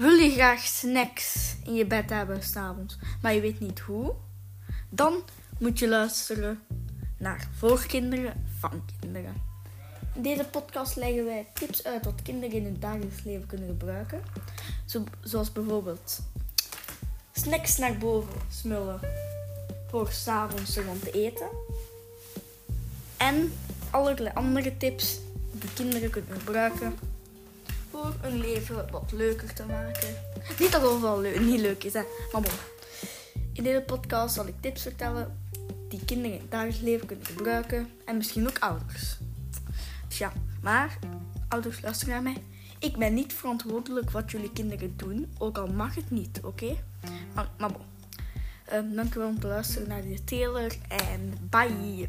Wil je graag snacks in je bed hebben s'avonds, maar je weet niet hoe? Dan moet je luisteren naar Voor Kinderen van Kinderen. In deze podcast leggen wij tips uit wat kinderen in hun dagelijks leven kunnen gebruiken. Zo, zoals bijvoorbeeld snacks naar boven smullen voor s'avonds rond te eten. En allerlei andere tips die kinderen kunnen gebruiken voor hun leven wat leuker te maken. Niet dat het leu niet leuk is, hè. maar bon. In deze podcast zal ik tips vertellen die kinderen in het dagelijks leven kunnen gebruiken. En misschien ook ouders. Dus ja, maar ouders luisteren naar mij. Ik ben niet verantwoordelijk wat jullie kinderen doen, ook al mag het niet, oké? Maar, maar bon. Um, dank u wel om te luisteren naar deze trailer en bye!